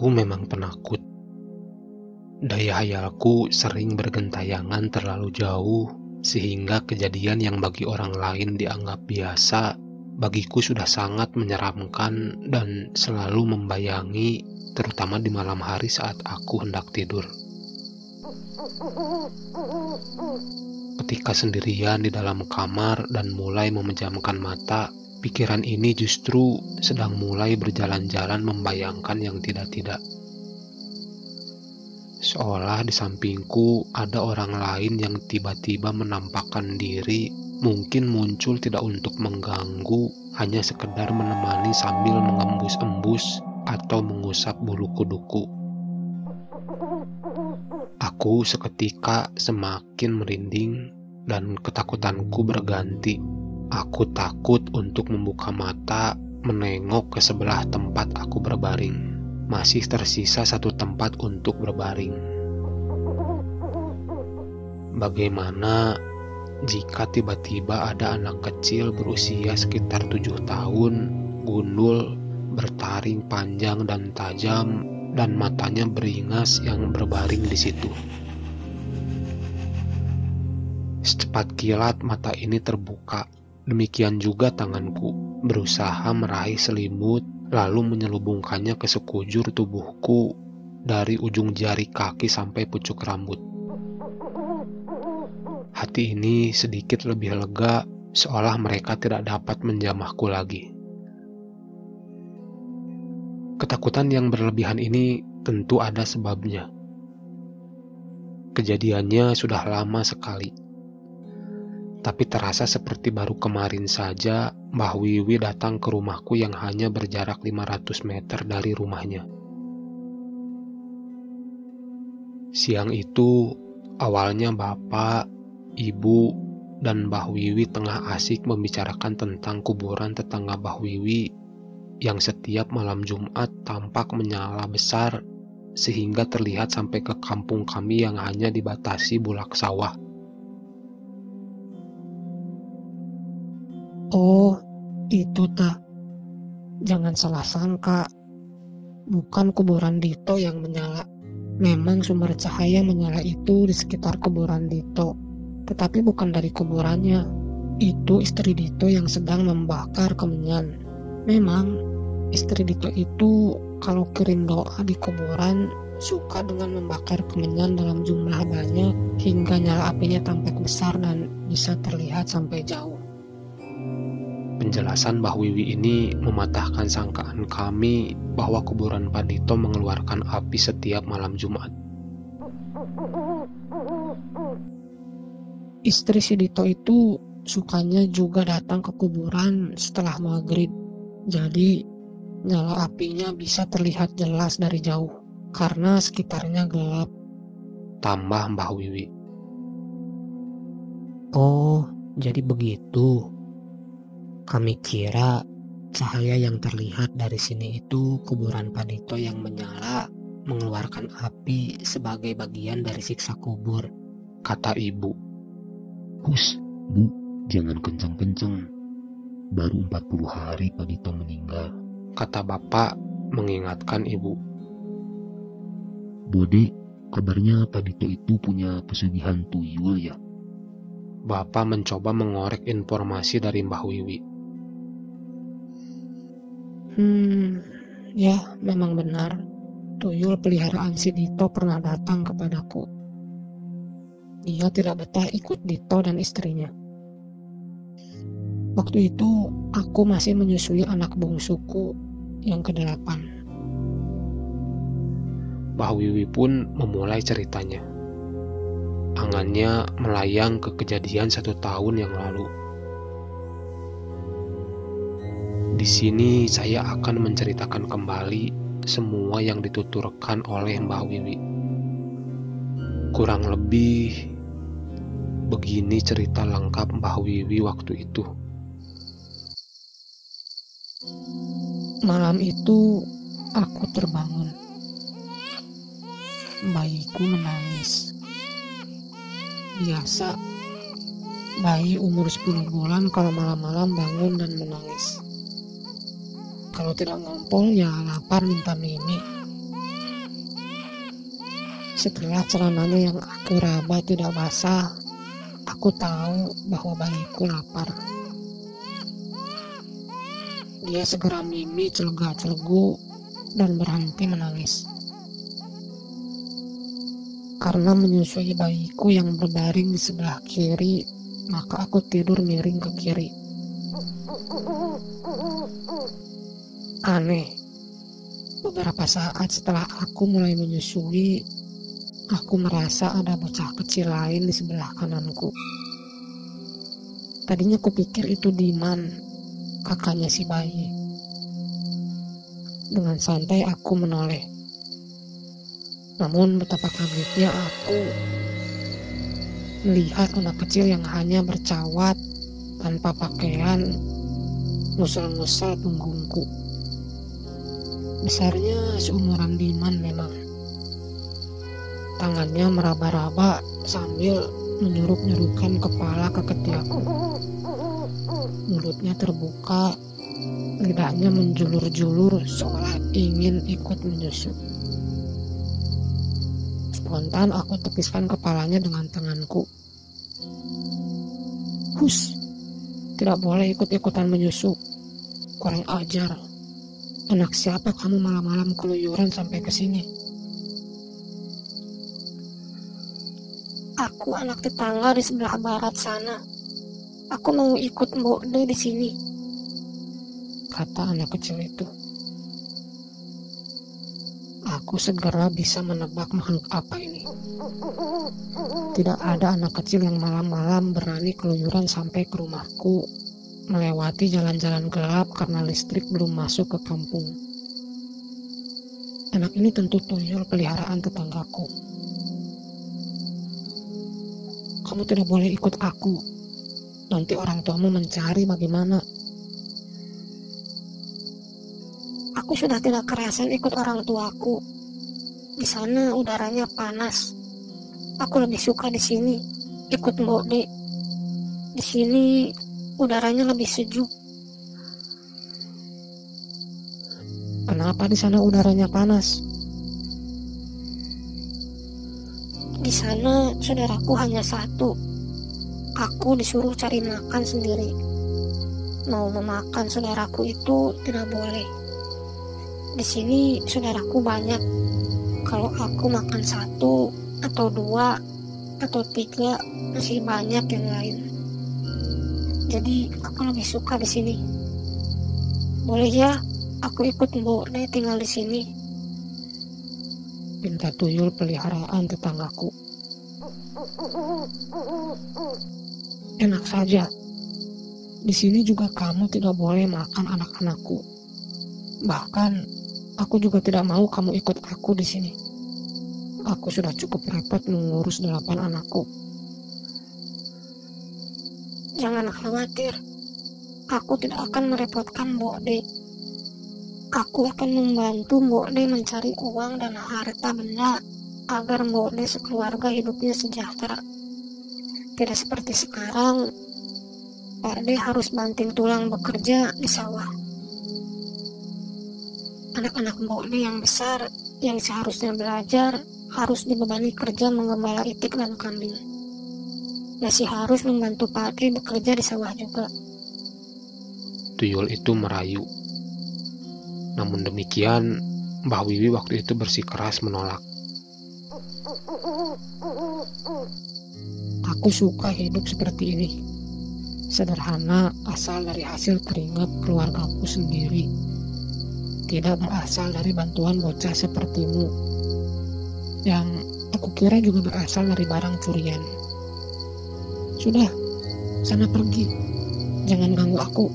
Aku memang penakut. Daya hayalku sering bergentayangan terlalu jauh, sehingga kejadian yang bagi orang lain dianggap biasa, bagiku sudah sangat menyeramkan dan selalu membayangi, terutama di malam hari saat aku hendak tidur. Ketika sendirian di dalam kamar dan mulai memejamkan mata, pikiran ini justru sedang mulai berjalan-jalan membayangkan yang tidak-tidak. Seolah di sampingku ada orang lain yang tiba-tiba menampakkan diri, mungkin muncul tidak untuk mengganggu, hanya sekedar menemani sambil mengembus-embus atau mengusap bulu kuduku. Aku seketika semakin merinding dan ketakutanku berganti Aku takut untuk membuka mata, menengok ke sebelah tempat aku berbaring. Masih tersisa satu tempat untuk berbaring. Bagaimana jika tiba-tiba ada anak kecil berusia sekitar tujuh tahun, gundul, bertaring panjang dan tajam, dan matanya beringas yang berbaring di situ? Secepat kilat mata ini terbuka Demikian juga tanganku berusaha meraih selimut lalu menyelubungkannya ke sekujur tubuhku dari ujung jari kaki sampai pucuk rambut. Hati ini sedikit lebih lega seolah mereka tidak dapat menjamahku lagi. Ketakutan yang berlebihan ini tentu ada sebabnya. Kejadiannya sudah lama sekali tapi terasa seperti baru kemarin saja Mbah Wiwi datang ke rumahku yang hanya berjarak 500 meter dari rumahnya. Siang itu, awalnya bapak, ibu, dan Mbah Wiwi tengah asik membicarakan tentang kuburan tetangga Mbah Wiwi yang setiap malam Jumat tampak menyala besar sehingga terlihat sampai ke kampung kami yang hanya dibatasi bulak sawah. Oh, itu tak. Jangan salah sangka. Bukan kuburan Dito yang menyala. Memang sumber cahaya menyala itu di sekitar kuburan Dito. Tetapi bukan dari kuburannya. Itu istri Dito yang sedang membakar kemenyan. Memang, istri Dito itu kalau kirim doa di kuburan suka dengan membakar kemenyan dalam jumlah banyak hingga nyala apinya tampak besar dan bisa terlihat sampai jauh. Penjelasan Mbah Wiwi ini mematahkan sangkaan kami bahwa kuburan Padito mengeluarkan api setiap malam Jumat. Istri si Dito itu sukanya juga datang ke kuburan setelah maghrib. Jadi nyala apinya bisa terlihat jelas dari jauh karena sekitarnya gelap. Tambah Mbah Wiwi. Oh, jadi begitu. Kami kira cahaya yang terlihat dari sini itu kuburan Padito yang menyala mengeluarkan api sebagai bagian dari siksa kubur, kata ibu. Hus, bu, jangan kencang-kencang. Baru 40 hari Padito meninggal, kata bapak mengingatkan ibu. Bode, kabarnya Padito itu punya pesugihan tuyul ya? Bapak mencoba mengorek informasi dari Mbah Wiwi. Hmm, ya memang benar. Tuyul peliharaan si Dito pernah datang kepadaku. Dia tidak betah ikut Dito dan istrinya. Waktu itu aku masih menyusui anak bungsuku yang kedelapan. Mbah Wiwi pun memulai ceritanya. Angannya melayang ke kejadian satu tahun yang lalu. Di sini saya akan menceritakan kembali semua yang dituturkan oleh Mbah Wiwi. Kurang lebih begini cerita lengkap Mbah Wiwi waktu itu. Malam itu aku terbangun. Bayiku menangis. Biasa, bayi umur 10 bulan kalau malam-malam bangun dan menangis. Kalau tidak ngompol ya lapar minta mimi. Setelah celananya yang aku raba tidak basah, aku tahu bahwa bayiku lapar. Dia segera mimi celega-celegu dan berhenti menangis. Karena menyusui bayiku yang berbaring di sebelah kiri, maka aku tidur miring ke kiri. Aneh, beberapa saat setelah aku mulai menyusui, aku merasa ada bocah kecil lain di sebelah kananku. Tadinya kupikir itu Diman, kakaknya si bayi. Dengan santai aku menoleh. Namun betapa kagetnya aku melihat anak kecil yang hanya bercawat tanpa pakaian ngusel-ngusel punggungku. Besarnya seumuran Diman memang. Tangannya meraba-raba sambil menyurup-nyurupkan kepala ke ketiakku. Mulutnya terbuka, lidahnya menjulur-julur seolah ingin ikut menyusup. Spontan aku tepiskan kepalanya dengan tanganku. Hus, tidak boleh ikut-ikutan menyusup. Kurang ajar. Anak siapa kamu malam-malam keluyuran sampai ke sini? Aku anak tetangga di sebelah barat sana. Aku mau ikut Mbok De di sini. Kata anak kecil itu. Aku segera bisa menebak makhluk apa ini. Tidak ada anak kecil yang malam-malam berani keluyuran sampai ke rumahku, melewati jalan-jalan gelap karena listrik belum masuk ke kampung. Anak ini tentu tuyul peliharaan tetanggaku. Kamu tidak boleh ikut aku. Nanti orang tuamu mencari bagaimana. Aku sudah tidak kerasan ikut orang tuaku. Di sana udaranya panas. Aku lebih suka di sini ikut Mbok. Di sini udaranya lebih sejuk. Kenapa di sana udaranya panas? Di sana saudaraku hanya satu. Aku disuruh cari makan sendiri. Mau memakan saudaraku itu tidak boleh. Di sini saudaraku banyak. Kalau aku makan satu atau dua atau tiga masih banyak yang lain. Jadi aku lebih suka di sini. Boleh ya aku ikut Mbok Ne tinggal di sini. Pinta tuyul peliharaan tetanggaku. Enak saja. Di sini juga kamu tidak boleh makan anak-anakku. Bahkan Aku juga tidak mau kamu ikut aku di sini. Aku sudah cukup repot mengurus delapan anakku. Jangan khawatir. Aku tidak akan merepotkan Mbok De. Aku akan membantu Mbok De mencari uang dan harta benda agar Mbok De sekeluarga hidupnya sejahtera. Tidak seperti sekarang, Pak De harus banting tulang bekerja di sawah anak-anak Mbokne yang besar yang seharusnya belajar harus dibebani kerja menggembala itik dan kambing. Masih harus membantu Padi bekerja di sawah juga. Tuyul itu merayu. Namun demikian, Mbah Wiwi waktu itu bersikeras menolak. Aku suka hidup seperti ini. Sederhana asal dari hasil keringat keluargaku sendiri tidak berasal dari bantuan bocah sepertimu yang aku kira juga berasal dari barang curian. Sudah, sana pergi. Jangan ganggu aku.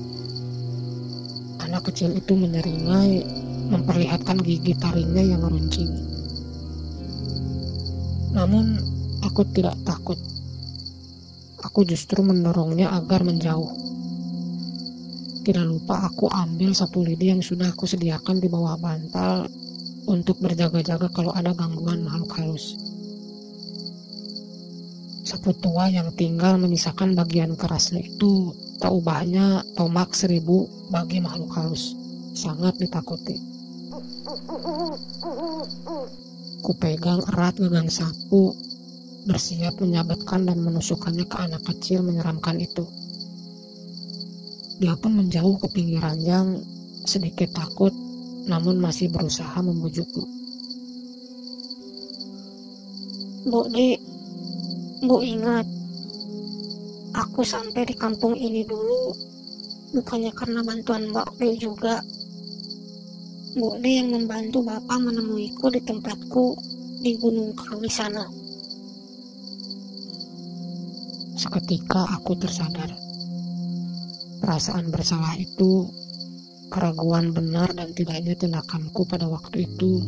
Anak kecil itu menyeringai, memperlihatkan gigi taringnya yang runcing. Namun, aku tidak takut. Aku justru mendorongnya agar menjauh. Tidak lupa aku ambil satu lidi yang sudah aku sediakan di bawah bantal untuk berjaga-jaga kalau ada gangguan makhluk halus. Sapu tua yang tinggal menyisakan bagian kerasnya itu tak ubahnya tomak seribu bagi makhluk halus. Sangat ditakuti. Kupegang erat gagang sapu, bersiap menyabetkan dan menusukkannya ke anak kecil menyeramkan itu. Dia pun menjauh ke pinggir ranjang, sedikit takut, namun masih berusaha membujukku. Bu Bu ingat, aku sampai di kampung ini dulu bukannya karena bantuan Mbak D juga. Bu D yang membantu Bapak menemuiku di tempatku di Gunung Kawi sana. Seketika aku tersadar. Perasaan bersalah itu, keraguan benar dan tidaknya tindakanku pada waktu itu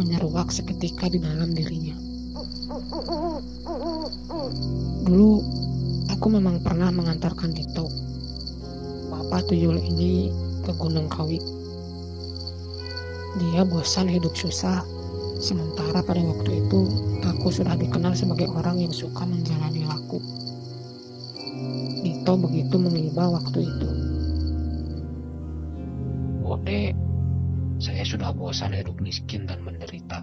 menyeruak seketika di dalam dirinya. Dulu, aku memang pernah mengantarkan Dito, bapak tuyul ini ke Gunung Kawi. Dia bosan hidup susah, sementara pada waktu itu aku sudah dikenal sebagai orang yang suka menjalani laku. Dito begitu mengiba waktu itu. Bode, saya sudah bosan hidup miskin dan menderita.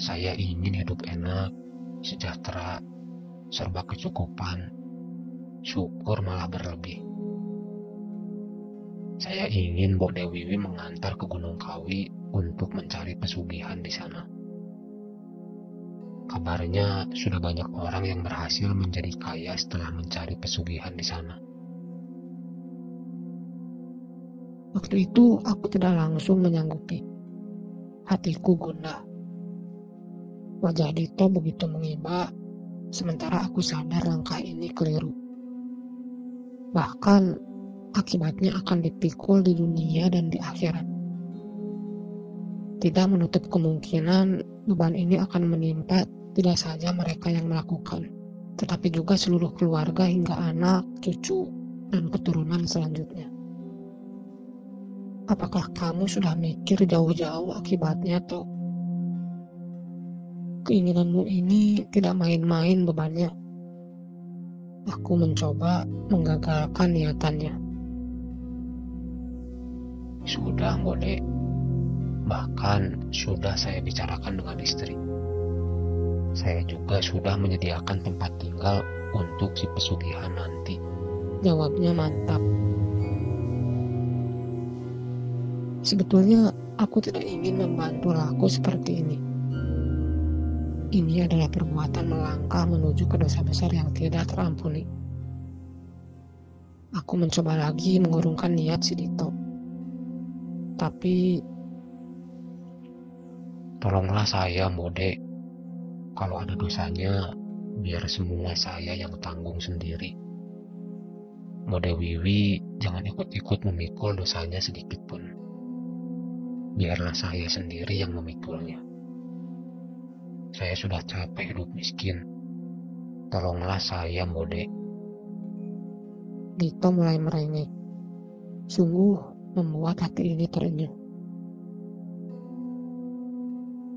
Saya ingin hidup enak, sejahtera, serba kecukupan, syukur malah berlebih. Saya ingin Bok Dewiwi mengantar ke Gunung Kawi untuk mencari pesugihan di sana. Kabarnya sudah banyak orang yang berhasil menjadi kaya setelah mencari pesugihan di sana. Waktu itu aku tidak langsung menyanggupi. Hatiku gundah. Wajah Dito begitu mengiba, sementara aku sadar langkah ini keliru. Bahkan akibatnya akan dipikul di dunia dan di akhirat. Tidak menutup kemungkinan beban ini akan menimpa tidak saja mereka yang melakukan, tetapi juga seluruh keluarga hingga anak, cucu, dan keturunan selanjutnya. Apakah kamu sudah mikir jauh-jauh akibatnya, Tok? Keinginanmu ini tidak main-main bebannya. Aku mencoba menggagalkan niatannya. Sudah, Bode. Bahkan sudah saya bicarakan dengan istri. Saya juga sudah menyediakan tempat tinggal untuk si pesugihan nanti. Jawabnya mantap. Sebetulnya aku tidak ingin membantu laku seperti ini. Ini adalah perbuatan melangkah menuju ke dosa besar yang tidak terampuni. Aku mencoba lagi mengurungkan niat si Dito. Tapi... Tolonglah saya, Mode. Kalau ada dosanya, biar semua saya yang tanggung sendiri. Mode Wiwi jangan ikut-ikut memikul dosanya sedikit pun. Biarlah saya sendiri yang memikulnya. Saya sudah capek hidup miskin. Tolonglah saya, Mode. Dito mulai merengek. Sungguh membuat hati ini terenyuh.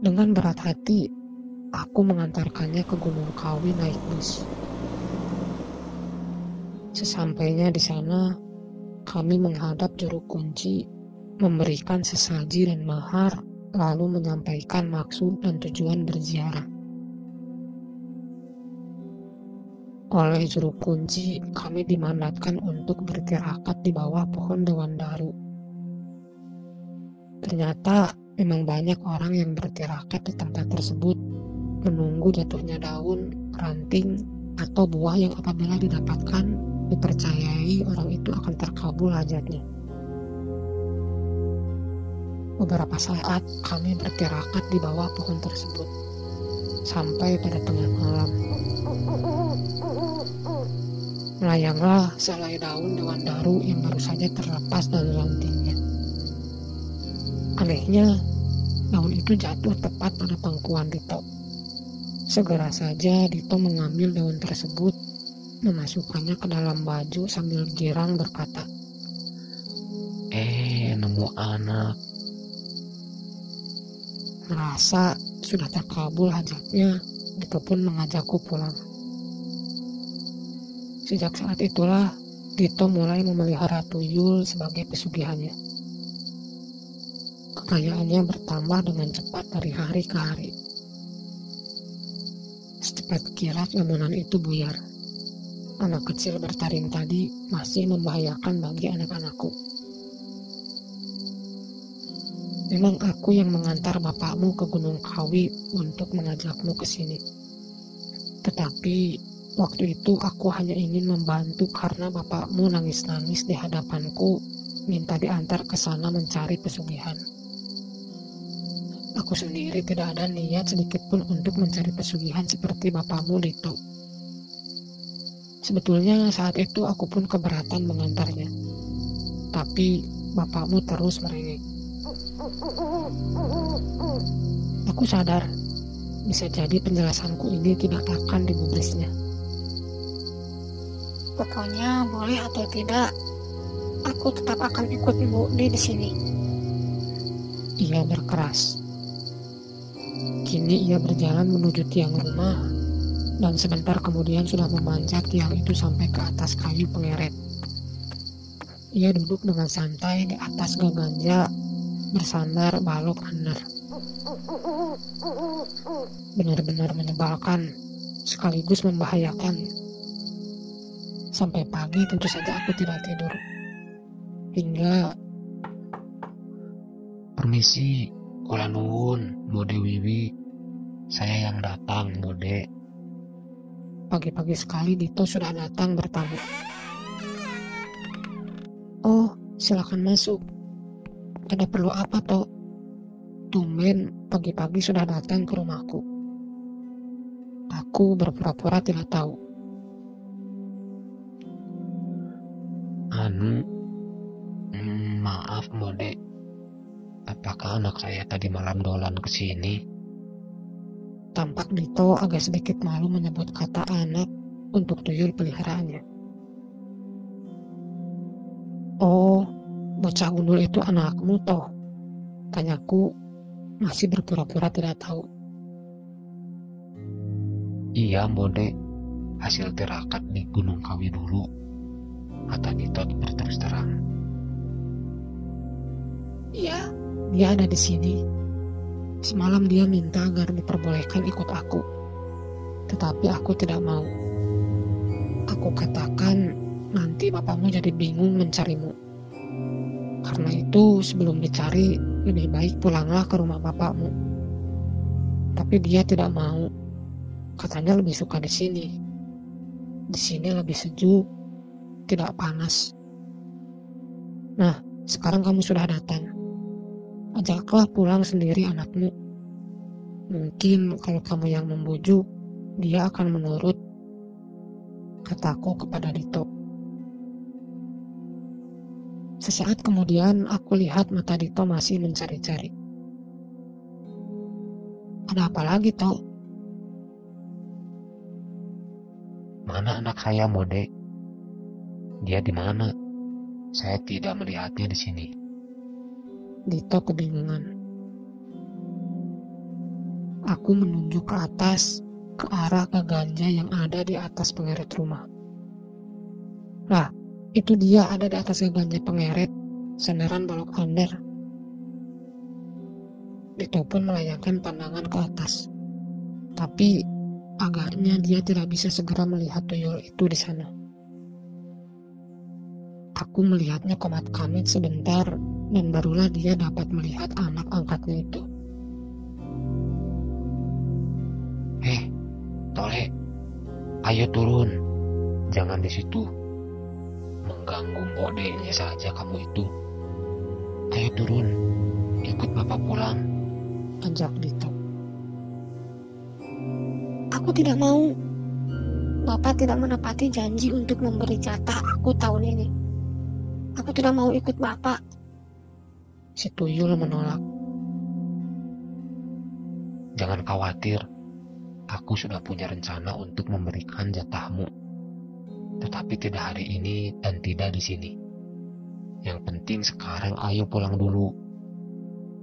Dengan berat hati, aku mengantarkannya ke Gunung Kawi naik bus. Sesampainya di sana, kami menghadap juru kunci, memberikan sesaji dan mahar lalu menyampaikan maksud dan tujuan berziarah. Oleh juru kunci, kami dimandatkan untuk bertirakat di bawah pohon dewan daru. Ternyata memang banyak orang yang bertirakat di tempat tersebut, menunggu jatuhnya daun, ranting, atau buah yang apabila didapatkan dipercayai orang itu akan terkabul hajatnya. Beberapa saat kami bertirakat di bawah pohon tersebut sampai pada tengah malam. Melayanglah selai daun dewan daru yang baru saja terlepas dari rantingnya. Anehnya, daun itu jatuh tepat pada pangkuan Dito. Segera saja Dito mengambil daun tersebut, memasukkannya ke dalam baju sambil girang berkata, Eh, nemu anak, merasa sudah terkabul hajatnya, itu pun mengajakku pulang. Sejak saat itulah, Dito mulai memelihara tuyul sebagai pesugihannya. kekayaannya bertambah dengan cepat dari hari ke hari. Secepat kilat lamunan itu buyar. Anak kecil bertaring tadi masih membahayakan bagi anak-anakku. Memang aku yang mengantar bapakmu ke Gunung Kawi untuk mengajakmu ke sini. Tetapi waktu itu aku hanya ingin membantu karena bapakmu nangis-nangis di hadapanku minta diantar ke sana mencari pesugihan. Aku sendiri tidak ada niat sedikit pun untuk mencari pesugihan seperti bapakmu itu. Sebetulnya saat itu aku pun keberatan mengantarnya. Tapi bapakmu terus merengek. Aku sadar, bisa jadi penjelasanku ini tidak akan digubrisnya. Pokoknya boleh atau tidak, aku tetap akan ikut Ibu di di sini. Ia berkeras. Kini ia berjalan menuju tiang rumah dan sebentar kemudian sudah memanjat tiang itu sampai ke atas kayu pengeret. Ia duduk dengan santai di atas gaganja bersandar balok under. Benar-benar menyebalkan sekaligus membahayakan. Sampai pagi tentu saja aku tidak tidur. Hingga Permisi, Kula nuwun, Bode Wiwi. Saya yang datang, Bode. pagi-pagi sekali Dito sudah datang bertamu. Oh, silakan masuk. Ada perlu apa, Tok? Tumben pagi-pagi sudah datang ke rumahku. Aku berpura-pura tidak tahu. Anu, hmm, maaf, Bode. Apakah anak saya tadi malam dolan ke sini? Tampak Dito agak sedikit malu menyebut kata anak untuk tuyul peliharaannya. Bocah gundul itu anakmu toh? Tanyaku masih berpura-pura tidak tahu. Iya, Bode. Hasil tirakat di Gunung Kawi dulu. Kata Dito berterus terang. Iya, dia ada di sini. Semalam dia minta agar diperbolehkan ikut aku. Tetapi aku tidak mau. Aku katakan nanti bapakmu jadi bingung mencarimu. Karena itu sebelum dicari lebih baik pulanglah ke rumah bapakmu. Tapi dia tidak mau. Katanya lebih suka di sini. Di sini lebih sejuk, tidak panas. Nah, sekarang kamu sudah datang ajaklah pulang sendiri anakmu. Mungkin kalau kamu yang membujuk, dia akan menurut, kataku kepada Dito. Sesaat kemudian aku lihat mata Dito masih mencari-cari. Ada apa lagi, Tok? Mana anak saya, Bode? Dia di mana? Saya tidak melihatnya di sini. Dito kebingungan. Aku menunjuk ke atas, ke arah ke ganja yang ada di atas pengeret rumah. Lah, itu dia ada di atas ganja pengeret, sandaran balok under. Dito pun melayangkan pandangan ke atas. Tapi agaknya dia tidak bisa segera melihat tuyul itu di sana. Aku melihatnya komat kamit sebentar dan barulah dia dapat melihat anak angkatnya itu. Eh, Tole, ayo turun. Jangan di situ. Mengganggu bodenya saja kamu itu. Ayo turun. Ikut bapak pulang. Ajak Dito. Aku tidak mau. Bapak tidak menepati janji untuk memberi jatah aku tahun ini. Aku tidak mau ikut Bapak. Si Tuyul menolak. Jangan khawatir. Aku sudah punya rencana untuk memberikan jatahmu. Tetapi tidak hari ini dan tidak di sini. Yang penting sekarang ayo pulang dulu.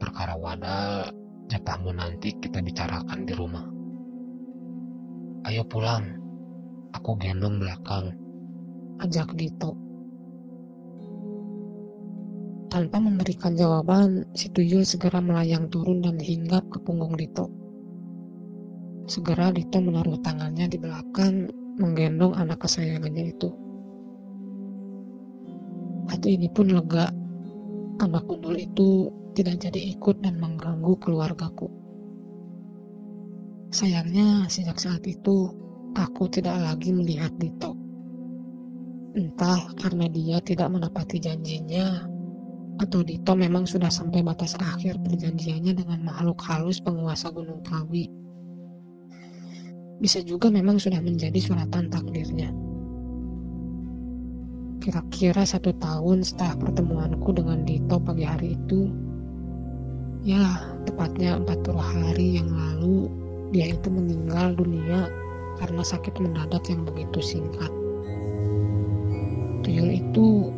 Perkara wadah, jatahmu nanti kita bicarakan di rumah. Ayo pulang. Aku gendong belakang. Ajak Dito. Tanpa memberikan jawaban, si tuyul segera melayang turun dan hinggap ke punggung Dito. Segera Dito menaruh tangannya di belakang, menggendong anak kesayangannya itu. Hati ini pun lega. Anak gundul itu tidak jadi ikut dan mengganggu keluargaku. Sayangnya, sejak saat itu, aku tidak lagi melihat Dito. Entah karena dia tidak menepati janjinya atau Dito memang sudah sampai batas akhir perjanjiannya dengan makhluk halus penguasa Gunung Kawi. Bisa juga memang sudah menjadi suratan takdirnya. Kira-kira satu tahun setelah pertemuanku dengan Dito pagi hari itu, ya tepatnya 40 hari yang lalu, dia itu meninggal dunia karena sakit mendadak yang begitu singkat. Tuyul itu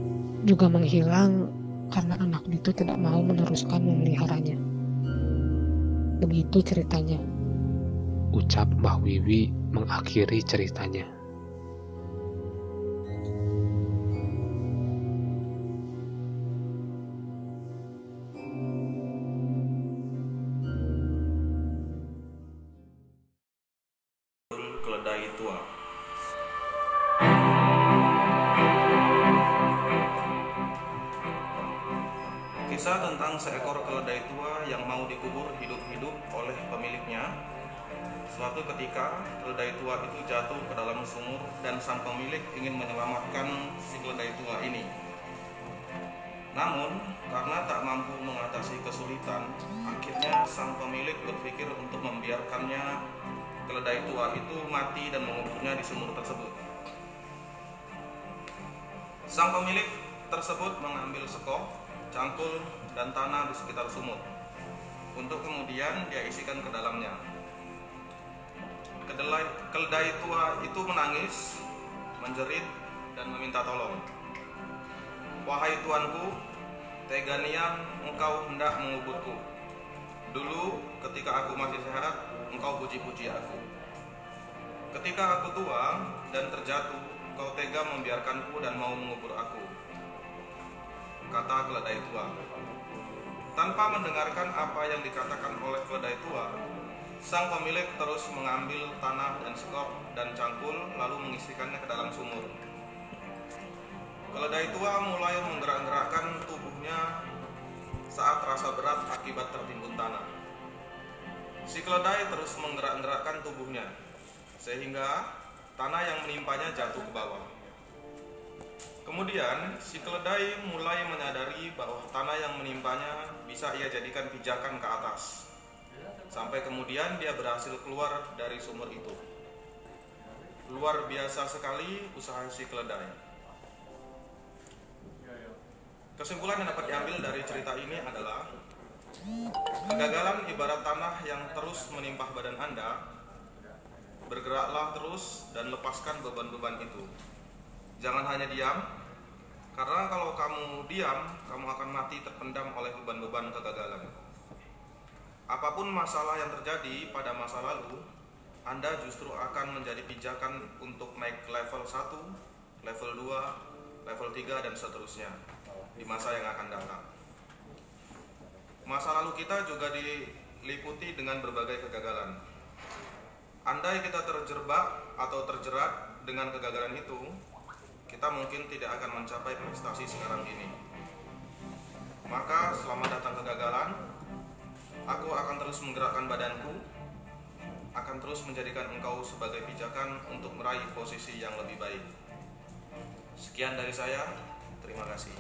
juga menghilang karena anak itu tidak mau meneruskan memeliharanya. Begitu ceritanya. Ucap Mbah Wiwi mengakhiri ceritanya. Kisah tentang seekor keledai tua yang mau dikubur hidup-hidup oleh pemiliknya. Suatu ketika, keledai tua itu jatuh ke dalam sumur dan sang pemilik ingin menyelamatkan si keledai tua ini. Namun, karena tak mampu mengatasi kesulitan, akhirnya sang pemilik berpikir untuk membiarkannya keledai tua itu mati dan menguburnya di sumur tersebut. Sang pemilik tersebut mengambil sekop cangkul, dan tanah di sekitar sumur untuk kemudian dia isikan ke dalamnya. Kedelai, keledai tua itu menangis, menjerit, dan meminta tolong. Wahai tuanku, tega niat engkau hendak menguburku. Dulu ketika aku masih sehat, engkau puji-puji aku. Ketika aku tua dan terjatuh, engkau tega membiarkanku dan mau mengubur aku kata keledai tua. Tanpa mendengarkan apa yang dikatakan oleh keledai tua, sang pemilik terus mengambil tanah dan sekop dan cangkul lalu mengisikannya ke dalam sumur. Keledai tua mulai menggerak-gerakkan tubuhnya saat rasa berat akibat tertimbun tanah. Si keledai terus menggerak-gerakkan tubuhnya sehingga tanah yang menimpanya jatuh ke bawah. Kemudian, si keledai mulai menyadari bahwa tanah yang menimpanya bisa ia jadikan pijakan ke atas. Sampai kemudian dia berhasil keluar dari sumur itu. Luar biasa sekali usaha si keledai. Kesimpulan yang dapat diambil dari cerita ini adalah kegagalan ibarat tanah yang terus menimpah badan Anda. Bergeraklah terus dan lepaskan beban-beban itu. Jangan hanya diam, karena kalau kamu diam, kamu akan mati terpendam oleh beban-beban kegagalan. Apa pun masalah yang terjadi pada masa lalu, Anda justru akan menjadi pijakan untuk naik level 1, level 2, level 3, dan seterusnya di masa yang akan datang. Masa lalu kita juga diliputi dengan berbagai kegagalan. Andai kita terjebak atau terjerat dengan kegagalan itu, kita mungkin tidak akan mencapai prestasi sekarang ini. Maka selama datang kegagalan, aku akan terus menggerakkan badanku, akan terus menjadikan engkau sebagai pijakan untuk meraih posisi yang lebih baik. Sekian dari saya, terima kasih.